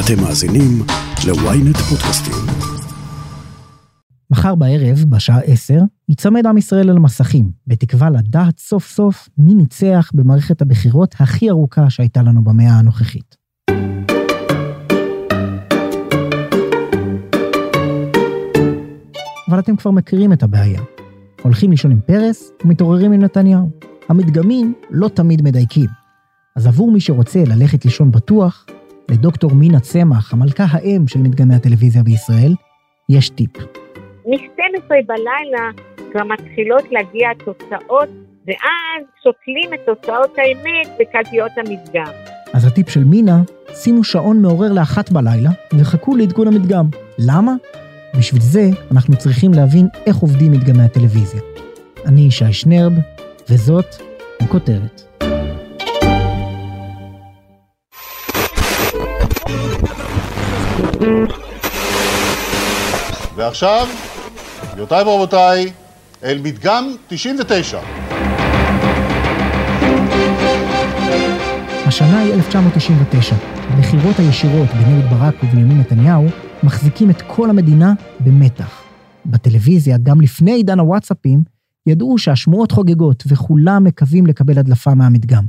אתם מאזינים ל-ynet פודקאסטים. מחר בערב, בשעה 10, ייצמד עם ישראל אל המסכים, בתקווה לדעת סוף סוף מי ניצח במערכת הבחירות הכי ארוכה שהייתה לנו במאה הנוכחית. אבל אתם כבר מכירים את הבעיה. הולכים לישון עם פרס ומתעוררים עם נתניהו. המדגמים לא תמיד מדייקים. אז עבור מי שרוצה ללכת לישון בטוח, לדוקטור מינה צמח, המלכה האם של מדגמי הטלוויזיה בישראל, יש טיפ. מ-12 בלילה כבר מתחילות להגיע התוצאות, ואז שוקלים את תוצאות האמת בקלפיות המדגם. אז הטיפ של מינה, שימו שעון מעורר לאחת בלילה וחכו לעדכון המדגם. למה? בשביל זה אנחנו צריכים להבין איך עובדים מדגמי הטלוויזיה. אני ישי שנרב, וזאת הכותרת. ועכשיו, גבירותיי ורבותיי, אל מדגם 99. השנה היא 1999. הבחירות הישירות בין אהוד ברק ובנימין נתניהו מחזיקים את כל המדינה במתח. בטלוויזיה, גם לפני עידן הוואטסאפים, ידעו שהשמועות חוגגות וכולם מקווים לקבל הדלפה מהמדגם.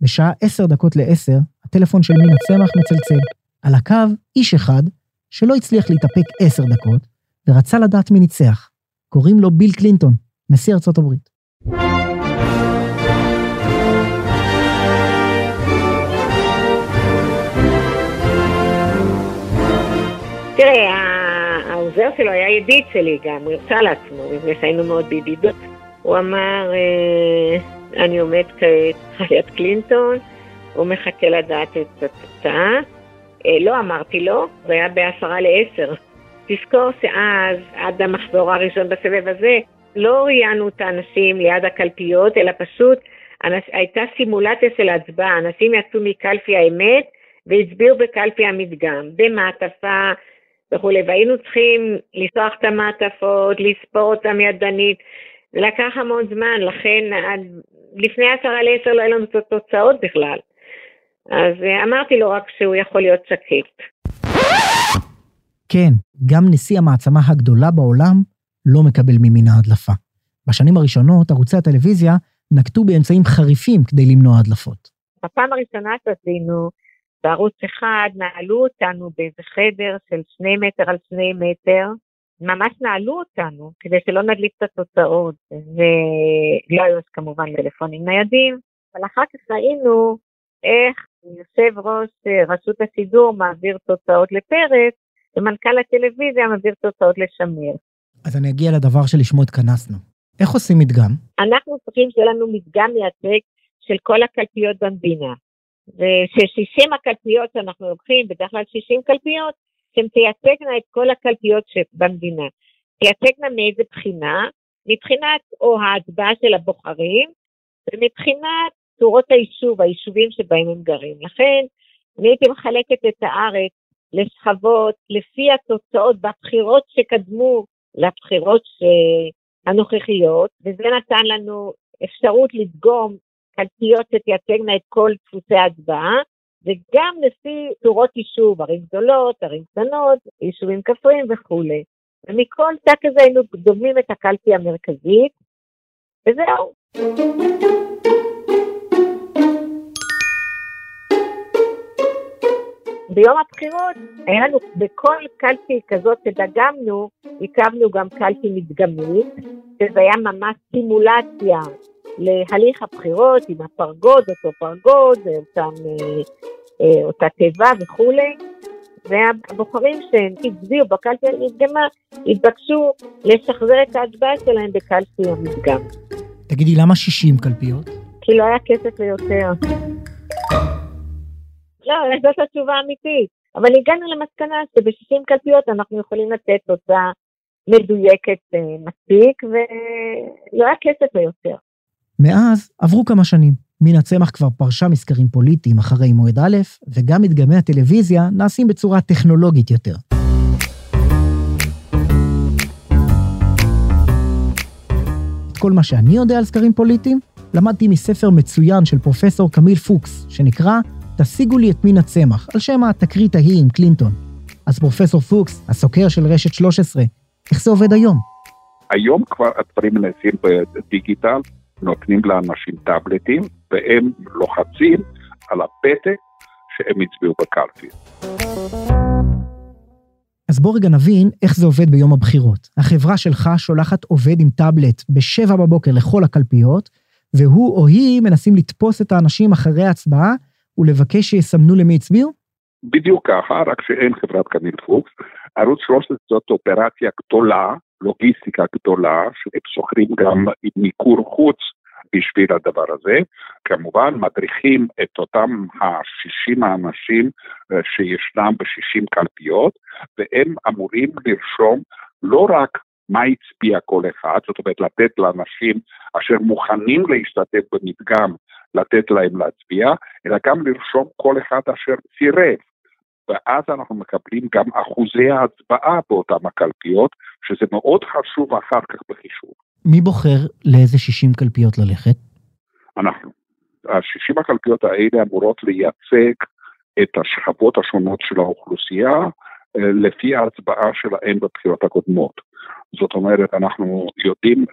בשעה עשר דקות לעשר, הטלפון של מינה צמח מצלצל. על הקו, איש אחד, שלא הצליח להתאפק עשר דקות, ורצה לדעת מי ניצח. קוראים לו ביל קלינטון, נשיא ארצות הברית. תראה, העוזר שלו היה ידיד שלי גם, הוא הרצה לעצמו, מפני שהיינו מאוד בידידות. הוא אמר, אה, אני עומד כעת ליד קלינטון, הוא מחכה לדעת את התוצאה. אה, לא אמרתי לו, זה היה בעשרה לעשר. תזכור שאז, עד המחזור הראשון בסבב הזה, לא ראיינו את האנשים ליד הקלפיות, אלא פשוט אנש, הייתה סימולציה של הצבעה. אנשים יצאו מקלפי האמת והצביעו בקלפי המדגם, במעטפה וכולי, והיינו צריכים לפתוח את המעטפות, לספור אותם ידנית. זה לקח המון זמן, לכן לפני עשרה לעשר לא היה לנו את התוצאות בכלל. אז אה, אמרתי לו רק שהוא יכול להיות שקט. כן, גם נשיא המעצמה הגדולה בעולם לא מקבל ממין ההדלפה. בשנים הראשונות, ערוצי הטלוויזיה נקטו באמצעים חריפים כדי למנוע הדלפות. בפעם הראשונה שעשינו, בערוץ אחד נעלו אותנו באיזה חדר של שני מטר על שני מטר, ממש נעלו אותנו כדי שלא נדליק את התוצאות, ולא היו כמובן טלפונים ניידים, אבל אחר כך ראינו איך יושב ראש אה, רשות השידור מעביר תוצאות לפרץ, ומנכ"ל הטלוויזיה מעביר תוצאות לשמיר. אז אני אגיע לדבר שלשמו התכנסנו. איך עושים מדגם? אנחנו צריכים שיהיה לנו מדגם מייצג של כל הקלפיות במדינה. וש-60 הקלפיות שאנחנו לוקחים, בדרך כלל 60 קלפיות, שהן תייצגנה את כל הקלפיות שבמדינה. תייצגנה מאיזה בחינה? מבחינת או ההצבעה של הבוחרים, ומבחינת צורות היישוב, היישובים שבהם הם גרים. לכן, אני הייתי מחלקת את הארץ לשכבות לפי התוצאות בבחירות שקדמו לבחירות הנוכחיות, וזה נתן לנו אפשרות לדגום קלפיות שתייצגנה את כל דפוסי ההצבעה, וגם לפי צורות יישוב, ערים גדולות, ערים קטנות, יישובים כפריים וכולי. ומכל תא כזה היינו דומים את הקלפי המרכזית, וזהו. ביום הבחירות היה לנו בכל קלפי כזאת שדגמנו, הקמנו גם קלפי מדגמית, שזה היה ממש סימולציה להליך הבחירות עם הפרגוד, אותו פרגוד, אותם, אה, אה, אותה תיבה וכולי. והבוחרים שהצביעו בקלפי המדגמה התבקשו לשחזר את ההצבעה שלהם בקלפי המדגם. תגידי, למה 60 קלפיות? כי לא היה כסף ליותר. לא, זאת התשובה האמיתית. אבל הגענו למסקנה שב-60 קלפיות אנחנו יכולים לתת תוצאה מדויקת אה, מספיק, ולא היה כסף ליותר. מאז עברו כמה שנים. מינה צמח כבר פרשה מסקרים פוליטיים אחרי מועד א', וגם מדגמי הטלוויזיה נעשים בצורה טכנולוגית יותר. את כל מה שאני יודע על סקרים פוליטיים, למדתי מספר מצוין של פרופסור קמיל פוקס, שנקרא "תשיגו לי את מין הצמח", על שם התקרית ההיא עם קלינטון. אז פרופסור פוקס, הסוקר של רשת 13, איך זה עובד היום? היום כבר הדברים נעשים בדיגיטל, נותנים לאנשים טאבלטים, והם לוחצים על הפתק שהם הצביעו בקלפי. אז בוא רגע נבין איך זה עובד ביום הבחירות. החברה שלך שולחת עובד עם טאבלט בשבע בבוקר לכל הקלפיות, והוא או היא מנסים לתפוס את האנשים אחרי ההצבעה ולבקש שיסמנו למי הצביעו? בדיוק ככה, רק שאין חברת קמיל פוקס. ערוץ 13 זאת אופרציה גדולה, לוגיסטיקה גדולה, שהם שוכרים גם עם מיקור חוץ בשביל הדבר הזה. כמובן, מדריכים את אותם ה-60 האנשים אה, שישנם ב-60 קלפיות, והם אמורים לרשום לא רק מה הצביע כל אחד, זאת אומרת לתת לאנשים אשר מוכנים להשתתף במדגם, לתת להם להצביע, אלא גם לרשום כל אחד אשר סירב. ואז אנחנו מקבלים גם אחוזי ההצבעה באותן הקלפיות, שזה מאוד חשוב אחר כך בחישוב. מי בוחר לאיזה 60 קלפיות ללכת? אנחנו. ה-60 הקלפיות האלה אמורות לייצג את השכבות השונות של האוכלוסייה לפי ההצבעה שלהן בבחירות הקודמות. זאת אומרת, אנחנו יודעים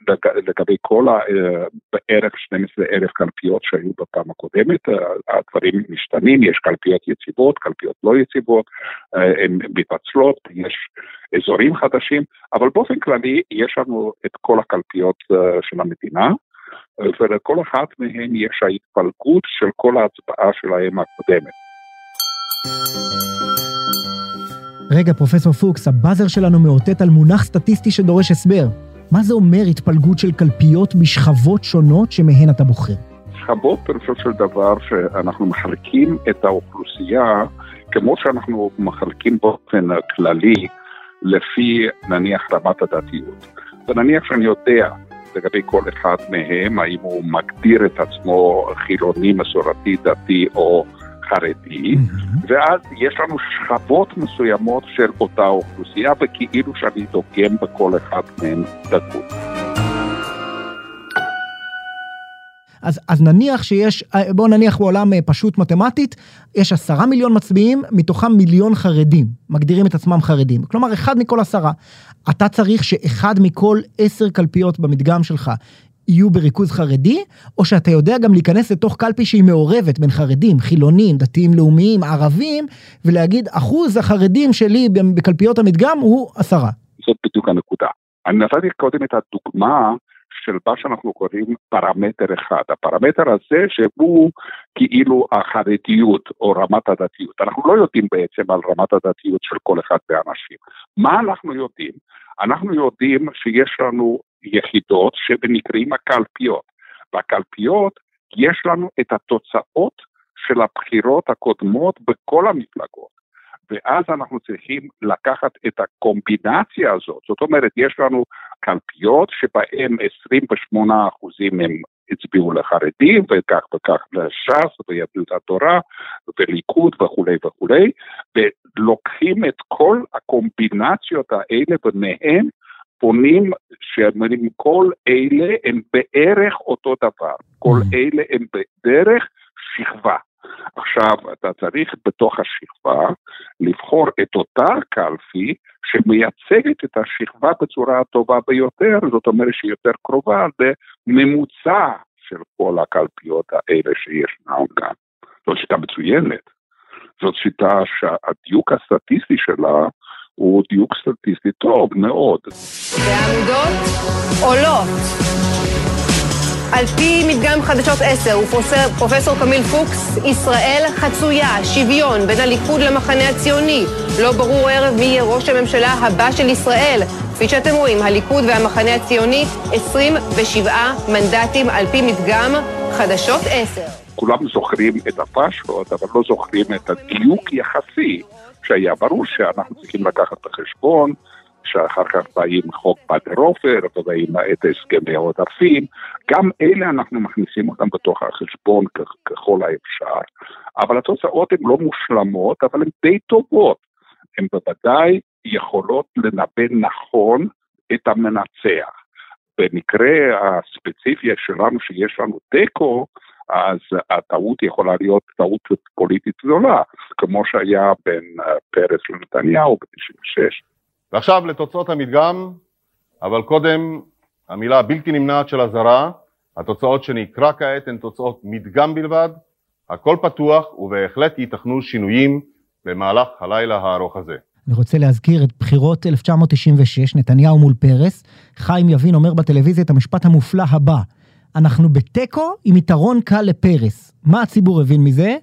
לגבי כל ה... אה, בערך 12 אלף קלפיות שהיו בפעם הקודמת, אה, הדברים משתנים, יש קלפיות יציבות, קלפיות לא יציבות, אה, הן מתפצלות, יש אזורים חדשים, אבל באופן כללי יש לנו את כל הקלפיות של המדינה, ולכל אחת מהן יש ההתפלגות של כל ההצבעה שלהם הקודמת. רגע, פרופסור פוקס, הבאזר שלנו מאותת על מונח סטטיסטי שדורש הסבר. מה זה אומר התפלגות של קלפיות בשכבות שונות שמהן אתה בוחר? שכבות, פירושו של דבר, שאנחנו מחלקים את האוכלוסייה כמו שאנחנו מחלקים באופן כללי לפי, נניח, רמת הדתיות. ונניח שאני יודע לגבי כל אחד מהם, האם הוא מגדיר את עצמו חילוני, מסורתי, דתי או חרדי, mm-hmm. ואז יש לנו שכבות מסוימות של אותה אוכלוסייה, וכאילו שאני דוגם בכל אחד מהם דקות. אז, אז נניח שיש, בואו נניח בעולם אה, פשוט מתמטית, יש עשרה מיליון מצביעים, מתוכם מיליון חרדים, מגדירים את עצמם חרדים. כלומר, אחד מכל עשרה. אתה צריך שאחד מכל עשר קלפיות במדגם שלך יהיו בריכוז חרדי, או שאתה יודע גם להיכנס לתוך קלפי שהיא מעורבת בין חרדים, חילונים, דתיים לאומיים, ערבים, ולהגיד אחוז החרדים שלי בקלפיות המדגם הוא עשרה. זאת בדיוק הנקודה. אני נתתי קודם את הדוגמה של מה שאנחנו קוראים פרמטר אחד. הפרמטר הזה שהוא כאילו החרדיות או רמת הדתיות. אנחנו לא יודעים בעצם על רמת הדתיות של כל אחד מהאנשים. מה אנחנו יודעים? אנחנו יודעים שיש לנו יחידות שנקראים הקלפיות. והקלפיות, יש לנו את התוצאות של הבחירות הקודמות בכל המפלגות. ואז אנחנו צריכים לקחת את הקומבינציה הזאת, זאת אומרת, יש לנו קלפיות שבהן 28 אחוזים הם הצביעו לחרדים, וכך וכך לש"ס ויהדות התורה וליכוד וכולי וכולי, ולוקחים את כל הקומבינציות האלה ביניהם פונים שאומרים כל אלה הם בערך אותו דבר, כל mm. אלה הם בדרך שכבה. עכשיו, אתה צריך בתוך השכבה לבחור את אותה קלפי שמייצגת את השכבה בצורה הטובה ביותר, זאת אומרת שהיא יותר קרובה לממוצע של כל הקלפיות האלה שישנם כאן. זו שיטה מצוינת. זאת שיטה שהדיוק הסטטיסטי שלה הוא דיוק סטטיסטי טוב מאוד. והעמודות עולות. על פי מדגם חדשות 10 ופרופסור קמיל פוקס, ישראל חצויה, שוויון בין הליכוד למחנה הציוני. לא ברור הערב מי יהיה ראש הממשלה הבא של ישראל. כפי שאתם רואים, הליכוד והמחנה הציוני, 27 מנדטים על פי מדגם חדשות 10. כולם זוכרים את הפשלות, אבל לא זוכרים את הדיוק יחסי שהיה ברור שאנחנו צריכים לקחת בחשבון שאחר כך באים חוק פאדר עופר, ובאים את הסכמי העודפים, גם אלה אנחנו מכניסים אותם בתוך החשבון ככל האפשר, אבל התוצאות הן לא מושלמות, אבל הן די טובות. הן בוודאי יכולות לנבא נכון את המנצח. במקרה הספציפי שלנו שיש לנו תיקו, אז הטעות יכולה להיות טעות פוליטית גדולה, כמו שהיה בין אה, פרס לנתניהו ב-96. ועכשיו לתוצאות המדגם, אבל קודם המילה הבלתי נמנעת של אזהרה, התוצאות שנקרא כעת הן תוצאות מדגם בלבד, הכל פתוח ובהחלט ייתכנו שינויים במהלך הלילה הארוך הזה. אני רוצה להזכיר את בחירות 1996, נתניהו מול פרס. חיים יבין אומר בטלוויזיה את המשפט המופלא הבא: אנחנו בתיקו עם יתרון קל לפרס. מה הציבור הבין מזה?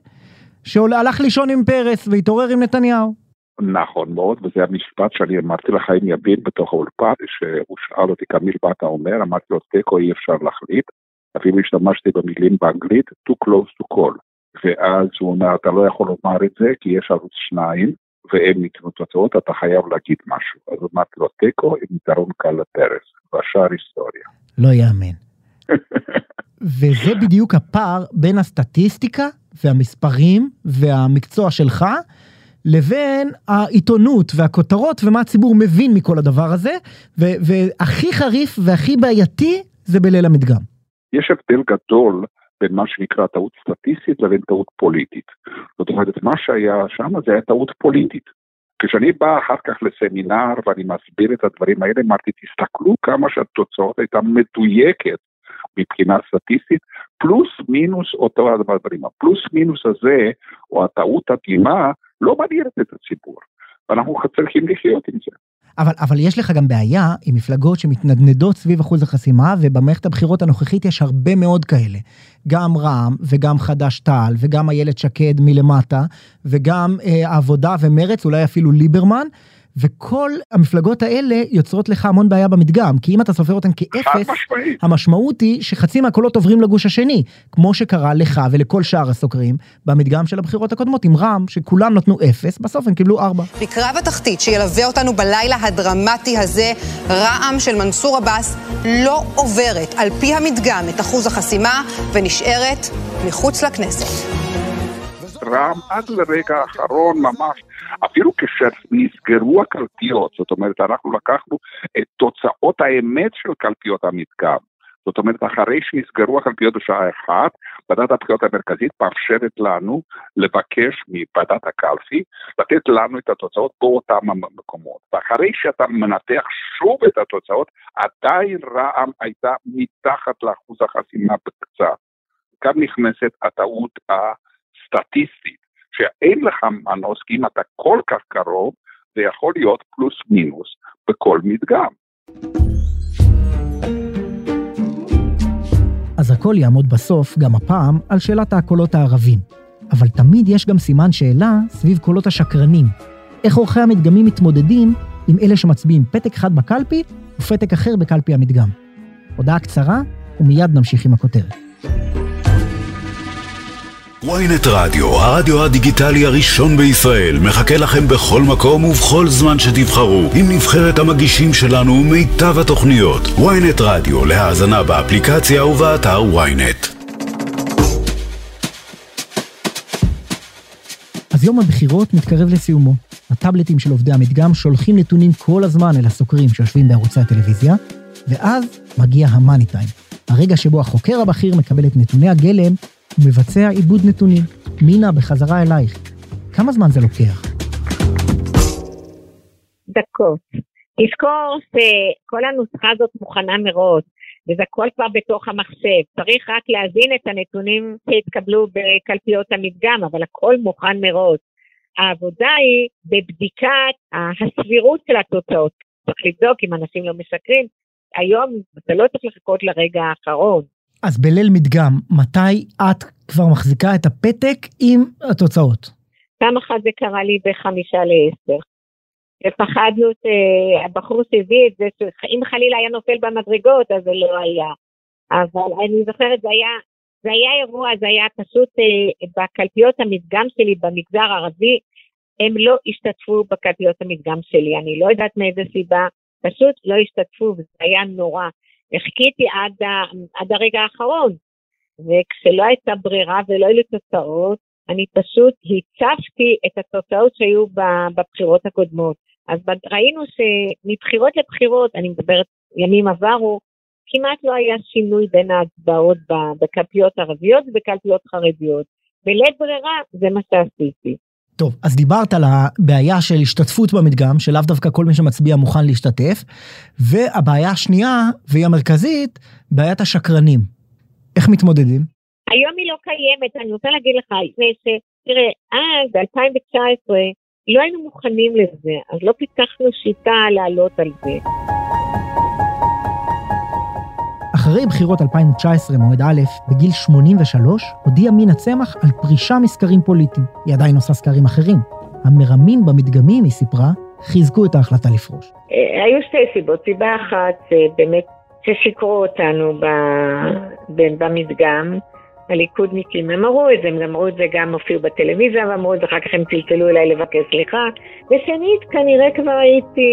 שהלך לישון עם פרס והתעורר עם נתניהו. נכון מאוד, וזה המשפט שאני אמרתי לחיים יבין בתוך האולפן, שהוא שאל אותי כמיל מה אתה אומר, אמרתי לו תיקו אי אפשר להחליט, אפילו השתמשתי במילים באנגלית, too close to call. ואז הוא אומר, אתה לא יכול לומר את זה כי יש ערוץ שניים, והם ייתנו תוצאות, אתה חייב להגיד משהו. אז אמרתי לו תיקו עם יתרון קל לפרס, והשאר היסטוריה. לא יאמן. וזה בדיוק הפער בין הסטטיסטיקה והמספרים והמקצוע שלך לבין העיתונות והכותרות ומה הציבור מבין מכל הדבר הזה, והכי חריף והכי בעייתי זה בליל המדגם. יש הבדל גדול בין מה שנקרא טעות סטטיסטית לבין טעות פוליטית. זאת אומרת, מה שהיה שם זה היה טעות פוליטית. כשאני בא אחר כך לסמינר ואני מסביר את הדברים האלה, אמרתי, תסתכלו כמה שהתוצאות הייתה מדויקת מבחינה סטטיסטית, פלוס מינוס אותו הדברים. הפלוס מינוס הזה, או הטעות הדגימה, לא מעניינת את הציבור. ואנחנו צריכים לחיות עם זה. אבל, אבל יש לך גם בעיה עם מפלגות שמתנדנדות סביב אחוז החסימה, ובמערכת הבחירות הנוכחית יש הרבה מאוד כאלה. גם רע"מ, וגם חד"ש-תע"ל, וגם איילת שקד מלמטה, וגם אה, העבודה ומרץ, אולי אפילו ליברמן. וכל המפלגות האלה יוצרות לך המון בעיה במדגם, כי אם אתה סופר אותן כאפס, המשמעות היא שחצי מהקולות עוברים לגוש השני, כמו שקרה לך ולכל שאר הסוקרים במדגם של הבחירות הקודמות עם רע"מ, שכולם נתנו אפס, בסוף הם קיבלו ארבע. בקרב התחתית שילווה אותנו בלילה הדרמטי הזה, רע"מ של מנסור עבאס לא עוברת על פי המדגם את אחוז החסימה ונשארת מחוץ לכנסת. רע"מ עד לרגע האחרון ממש אפילו כשנסגרו הקלפיות, זאת אומרת, אנחנו לקחנו את תוצאות האמת של קלפיות המדגם. זאת אומרת, אחרי שנסגרו הקלפיות בשעה אחת, ועדת הבחירות המרכזית מאפשרת לנו לבקש מוועדת הקלפי לתת לנו את התוצאות באותם המקומות. ואחרי שאתה מנתח שוב את התוצאות, עדיין רע"מ הייתה מתחת לאחוז החסימה בקצת. כאן נכנסת הטעות הסטטיסטית. שאין לך מנוס, כי אם אתה כל כך קרוב, זה יכול להיות פלוס מינוס בכל מדגם. אז הכל יעמוד בסוף, גם הפעם, על שאלת הקולות הערבים. אבל תמיד יש גם סימן שאלה סביב קולות השקרנים. איך עורכי המדגמים מתמודדים עם אלה שמצביעים פתק אחד בקלפי ופתק אחר בקלפי המדגם. הודעה קצרה, ומיד נמשיך עם הכותרת. ויינט רדיו, הרדיו הדיגיטלי הראשון בישראל, מחכה לכם בכל מקום ובכל זמן שתבחרו, עם נבחרת המגישים שלנו ומיטב התוכניות. ויינט רדיו, להאזנה באפליקציה ובאתר ויינט. אז יום הבחירות מתקרב לסיומו. הטאבלטים של עובדי המדגם שולחים נתונים כל הזמן אל הסוקרים שיושבים בערוצי הטלוויזיה, ואז מגיע המאני טיים, הרגע שבו החוקר הבכיר מקבל את נתוני הגלם מבצע עיבוד נתונים. מינה, בחזרה אלייך. כמה זמן זה לוקח? דקות. תזכור שכל הנוסחה הזאת מוכנה מראש, וזה הכל כבר בתוך המחשב. צריך רק להזין את הנתונים שהתקבלו בקלפיות המדגם, אבל הכל מוכן מראש. העבודה היא בבדיקת הסבירות של התוצאות. צריך לבדוק אם אנשים לא משקרים. היום אתה לא צריך לחכות לרגע האחרון. אז בליל מדגם, מתי את כבר מחזיקה את הפתק עם התוצאות? פעם אחת זה קרה לי בחמישה לעשר. ופחדנו שהבחור שהביא את זה, שאם חלילה היה נופל במדרגות, אז זה לא היה. אבל אני זוכרת, זה היה, זה היה אירוע, זה היה פשוט אה, בקלפיות המדגם שלי במגזר הערבי, הם לא השתתפו בקלפיות המדגם שלי. אני לא יודעת מאיזה סיבה, פשוט לא השתתפו, וזה היה נורא. וחיכיתי עד, עד הרגע האחרון. וכשלא הייתה ברירה ולא היו לי תוצאות, אני פשוט הצפתי את התוצאות שהיו בבחירות הקודמות. אז ראינו שמבחירות לבחירות, אני מדברת ימים עברו, כמעט לא היה שינוי בין ההצבעות בקלפיות ערביות ובקלפיות חרדיות. בלית ברירה זה מה שעשיתי. טוב, אז דיברת על הבעיה של השתתפות במדגם, שלאו דווקא כל מי שמצביע מוכן להשתתף, והבעיה השנייה, והיא המרכזית, בעיית השקרנים. איך מתמודדים? היום היא לא קיימת, אני רוצה להגיד לך, לפני ש... תראה, אז, ב-2019, לא היינו מוכנים לזה, אז לא פיתחנו שיטה לעלות על זה. אחרי בחירות 2019, מועד א', בגיל 83, הודיעה מינה צמח על פרישה מסקרים פוליטיים. היא עדיין עושה סקרים אחרים. המרמים במדגמים, היא סיפרה, חיזקו את ההחלטה לפרוש. אה, היו שתי סיבות. סיבה אחת, באמת, ששיקרו אותנו במדגם. הליכודניקים, אמרו את זה, הם אמרו את זה גם הופיעו בטלוויזיה ואמרו את זה, אחר כך הם צלצלו אליי לבקש סליחה. ושנית, כנראה כבר הייתי...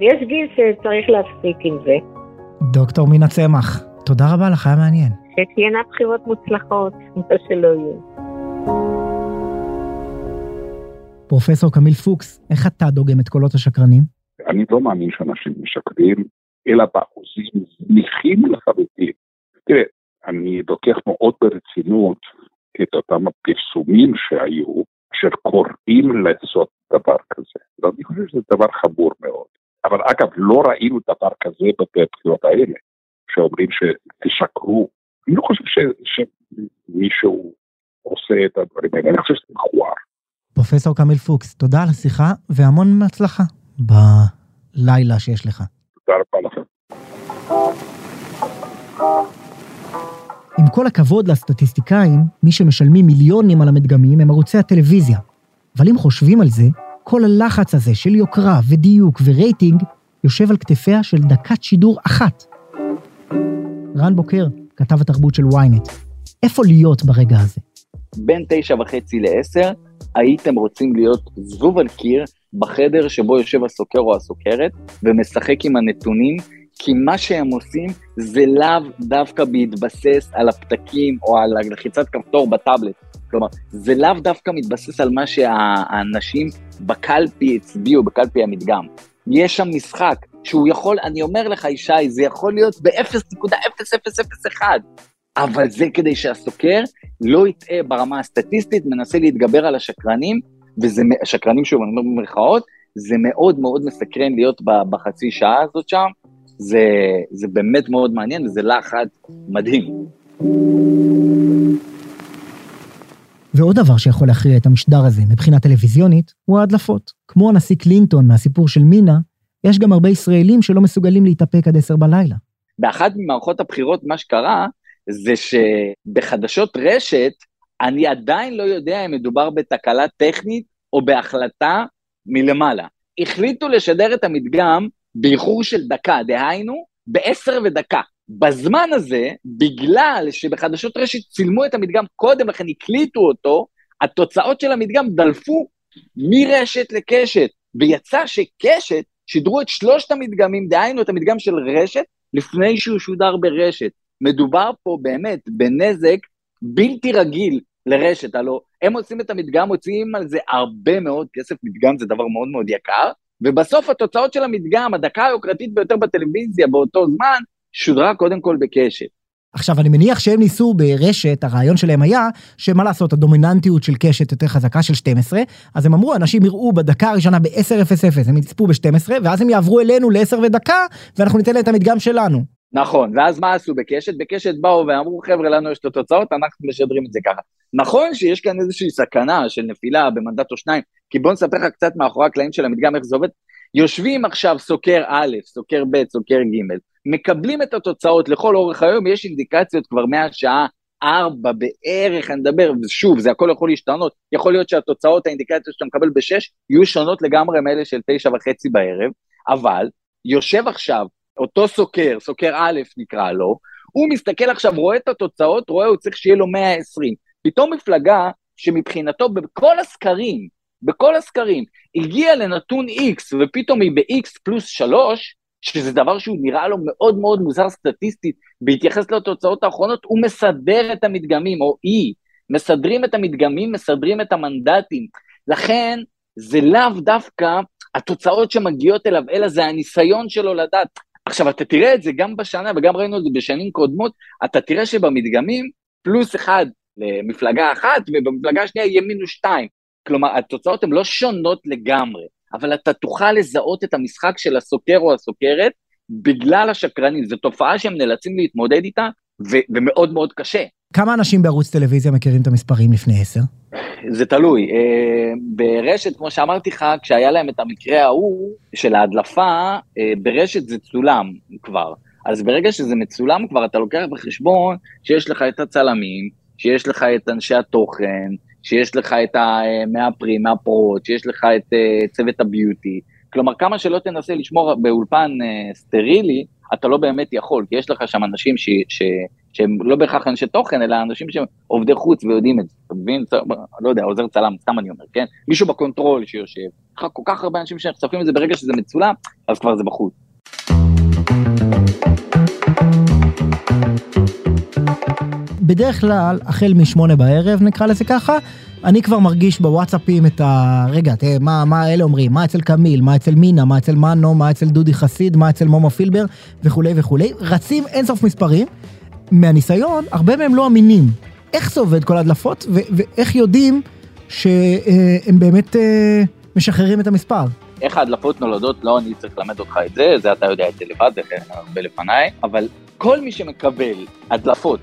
יש גיל שצריך להפסיק עם זה. דוקטור מינה צמח, תודה רבה לך, היה מעניין. שתהיינה בחירות מוצלחות, מה שלא יהיו. פרופסור קמיל פוקס, איך אתה דוגם את קולות השקרנים? אני לא מאמין שאנשים משקרים, אלא באחוזים זניחים לחלוטין. תראה, אני לוקח מאוד ברצינות את אותם הפרסומים שהיו, אשר קוראים לעשות דבר כזה. ואני חושב שזה דבר חמור מאוד. אבל אגב, לא ראינו דבר כזה בבחירות האלה, שאומרים שתשקרו. אני לא חושב ש, שמישהו עושה את הדברים האלה, אני חושב שזה מכוער. פרופסור קמיל פוקס, תודה על השיחה והמון הצלחה בלילה שיש לך. תודה רבה לכם. עם כל הכבוד לסטטיסטיקאים, מי שמשלמים מיליונים על המדגמים הם ערוצי הטלוויזיה. אבל אם חושבים על זה, כל הלחץ הזה של יוקרה ודיוק ורייטינג יושב על כתפיה של דקת שידור אחת. רן בוקר, כתב התרבות של ynet, איפה להיות ברגע הזה? בין תשע וחצי לעשר, הייתם רוצים להיות זבוב על קיר בחדר שבו יושב הסוקר או הסוקרת ומשחק עם הנתונים, כי מה שהם עושים זה לאו דווקא בהתבסס על הפתקים או על לחיצת כפתור בטאבלט. כלומר, זה לאו דווקא מתבסס על מה שהאנשים בקלפי הצביעו, בקלפי המדגם. יש שם משחק שהוא יכול, אני אומר לך, ישי, זה יכול להיות ב-0.0001, אבל זה כדי שהסוקר לא יטעה ברמה הסטטיסטית, מנסה להתגבר על השקרנים, וזה, השקרנים שוב, אני אומר במרכאות, זה מאוד מאוד מסקרן להיות בחצי שעה הזאת שם, זה, זה באמת מאוד מעניין וזה לחץ מדהים. ועוד דבר שיכול להכריע את המשדר הזה מבחינה טלוויזיונית, הוא ההדלפות. כמו הנשיא קלינטון מהסיפור של מינה, יש גם הרבה ישראלים שלא מסוגלים להתאפק עד עשר בלילה. באחת ממערכות הבחירות מה שקרה, זה שבחדשות רשת, אני עדיין לא יודע אם מדובר בתקלה טכנית או בהחלטה מלמעלה. החליטו לשדר את המדגם באיחור של דקה, דהיינו, בעשר ודקה. בזמן הזה, בגלל שבחדשות רשת צילמו את המדגם קודם לכן, הקליטו אותו, התוצאות של המדגם דלפו מרשת לקשת, ויצא שקשת שידרו את שלושת המדגמים, דהיינו את המדגם של רשת, לפני שהוא שודר ברשת. מדובר פה באמת בנזק בלתי רגיל לרשת, הלוא הם עושים את המדגם, מוציאים על זה הרבה מאוד כסף, מדגם זה דבר מאוד מאוד יקר, ובסוף התוצאות של המדגם, הדקה היוקרתית ביותר בטלוויזיה באותו זמן, שודרה קודם כל בקשת. עכשיו, אני מניח שהם ניסו ברשת, הרעיון שלהם היה, שמה לעשות, הדומיננטיות של קשת יותר חזקה של 12, אז הם אמרו, אנשים יראו בדקה הראשונה ב-10:00, הם יצפו ב-12, ואז הם יעברו אלינו ל-10 ודקה, ואנחנו ניתן להם את המדגם שלנו. נכון, ואז מה עשו בקשת? בקשת באו ואמרו, חבר'ה, לנו יש את התוצאות, אנחנו משדרים את זה ככה. נכון שיש כאן איזושהי סכנה של נפילה במנדט או שניים, כי בואו נספר לך קצת מאחורי הקלעים של המדגם, איך זה עובד. יושבים עכשיו סוקר א', סוקר ב', סוקר ג', מקבלים את התוצאות לכל אורך היום, יש אינדיקציות כבר מהשעה ארבע בערך, אני מדבר, ושוב, זה הכל יכול להשתנות, יכול להיות שהתוצאות, האינדיקציות שאתה מקבל בשש, יהיו שונות לגמרי מאלה של תשע וחצי בערב, אבל יושב עכשיו אותו סוקר, סוקר א' נקרא לו, הוא מסתכל עכשיו, רואה את התוצאות, רואה, הוא צריך שיהיה לו 120. פתאום מפלגה שמבחינתו בכל הסקרים, בכל הסקרים, הגיעה לנתון X ופתאום היא ב-X פלוס 3, שזה דבר שהוא נראה לו מאוד מאוד מוזר סטטיסטית, בהתייחס לתוצאות האחרונות, הוא מסדר את המדגמים, או היא, מסדרים את המדגמים, מסדרים את המנדטים. לכן, זה לאו דווקא התוצאות שמגיעות אליו, אלא זה הניסיון שלו לדעת עכשיו, אתה תראה את זה גם בשנה, וגם ראינו את זה בשנים קודמות, אתה תראה שבמדגמים, פלוס אחד למפלגה אחת, ובמפלגה השנייה יהיה מינוס שתיים. כלומר, התוצאות הן לא שונות לגמרי, אבל אתה תוכל לזהות את המשחק של הסוקר או הסוקרת בגלל השקרנים. זו תופעה שהם נאלצים להתמודד איתה, ו- ומאוד מאוד קשה. כמה אנשים בערוץ טלוויזיה מכירים את המספרים לפני עשר? זה תלוי. אה, ברשת, כמו שאמרתי לך, כשהיה להם את המקרה ההוא של ההדלפה, אה, ברשת זה צולם כבר. אז ברגע שזה מצולם כבר, אתה לוקח בחשבון שיש לך את הצלמים, שיש לך את אנשי התוכן, שיש לך את המאפרים, מהפרות, שיש לך את uh, צוות הביוטי. כלומר, כמה שלא תנסה לשמור באולפן uh, סטרילי, אתה לא באמת יכול, כי יש לך שם אנשים ש, ש, שהם לא בהכרח אנשי תוכן, אלא אנשים שהם עובדי חוץ ויודעים את זה, אתה מבין? לא יודע, עוזר צלם, סתם אני אומר, כן? מישהו בקונטרול שיושב. כל כך הרבה אנשים שנחשפים לזה ברגע שזה מצולם, אז כבר זה בחוץ. בדרך כלל, החל משמונה בערב, נקרא לזה ככה, אני כבר מרגיש בוואטסאפים את ה... רגע, תראה, מה, מה אלה אומרים? מה אצל קמיל? מה אצל מינה? מה אצל מנו? מה אצל דודי חסיד? מה אצל מומו פילבר? וכולי וכולי. רצים אינסוף מספרים. מהניסיון, הרבה מהם לא אמינים. איך זה עובד כל ההדלפות, ו- ואיך יודעים שהם באמת אה, משחררים את המספר? איך ההדלפות נולדות, לא אני צריך ללמד אותך את זה, זה אתה יודע את זה לבד, זה הרבה לפניי, אבל כל מי שמקבל הדלפות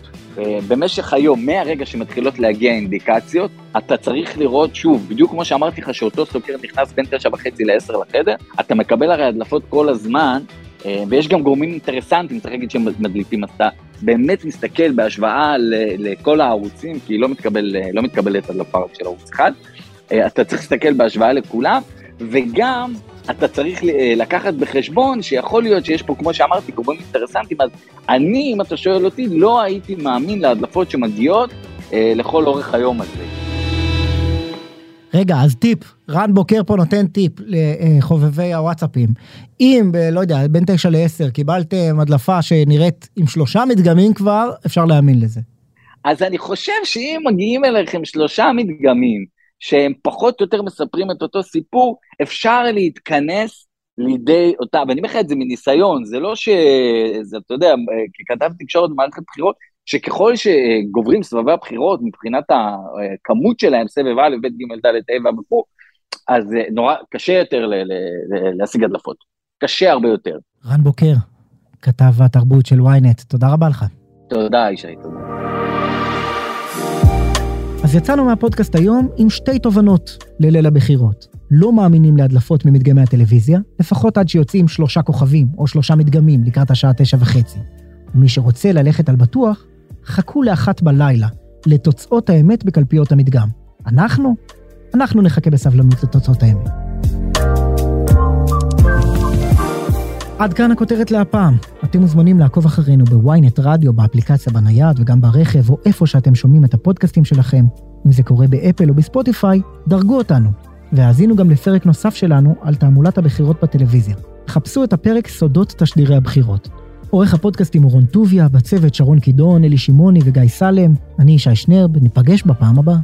במשך היום, מהרגע שמתחילות להגיע אינדיקציות, אתה צריך לראות שוב, בדיוק כמו שאמרתי לך שאותו סוקר נכנס בין תשע וחצי לעשר לחדר, אתה מקבל הרי הדלפות כל הזמן, אה, ויש גם גורמים אינטרסנטים, צריך להגיד שהם מדליפים, אז אתה באמת מסתכל בהשוואה לכל הערוצים, כי לא, מתקבל, לא מתקבלת הדלפה של ערוץ אחד, אה, אתה צריך להסתכל בהשוואה לכולם, וגם אתה צריך אה, לקחת בחשבון שיכול להיות שיש פה, כמו שאמרתי, גורמים אינטרסנטים, אז אני, אם אתה שואל אותי, לא הייתי מאמין להדלפות שמגיעות אה, לכל אורך היום הזה. רגע, אז טיפ, רן בוקר פה נותן טיפ לחובבי הוואטסאפים. אם, ב, לא יודע, בין 9 ל-10 קיבלתם הדלפה שנראית עם שלושה מדגמים כבר, אפשר להאמין לזה. אז אני חושב שאם מגיעים אליכם שלושה מדגמים, שהם פחות או יותר מספרים את אותו סיפור, אפשר להתכנס לידי אותה, ואני אומר לך את זה מניסיון, זה לא ש... זה, אתה יודע, ככתב תקשורת במערכת בחירות, שככל שגוברים סבבי הבחירות מבחינת הכמות שלהם, סבב א', ב', ג', ד', ה' וכו', אז נורא קשה יותר ל- ל- להשיג הדלפות. קשה הרבה יותר. רן בוקר, כתב התרבות של ynet, תודה רבה לך. תודה, ישי, תודה. אז יצאנו מהפודקאסט היום עם שתי תובנות לליל הבחירות. לא מאמינים להדלפות ממדגמי הטלוויזיה, לפחות עד שיוצאים שלושה כוכבים או שלושה מדגמים לקראת השעה תשע וחצי. ומי שרוצה ללכת על בטוח, חכו לאחת בלילה, לתוצאות האמת בקלפיות המדגם. אנחנו? אנחנו נחכה בסבלנות לתוצאות האמת. עד כאן הכותרת להפעם. אתם מוזמנים לעקוב אחרינו בוויינט רדיו, באפליקציה בנייד וגם ברכב, או איפה שאתם שומעים את הפודקאסטים שלכם. אם זה קורה באפל או בספוטיפיי, דרגו אותנו. והאזינו גם לפרק נוסף שלנו על תעמולת הבחירות בטלוויזיה. חפשו את הפרק סודות תשדירי הבחירות. עורך הפודקאסטים הוא רון טוביה, בצוות שרון קידון, אלי שמעוני וגיא סלם. אני ישי שנרב, ניפגש בפעם הבאה.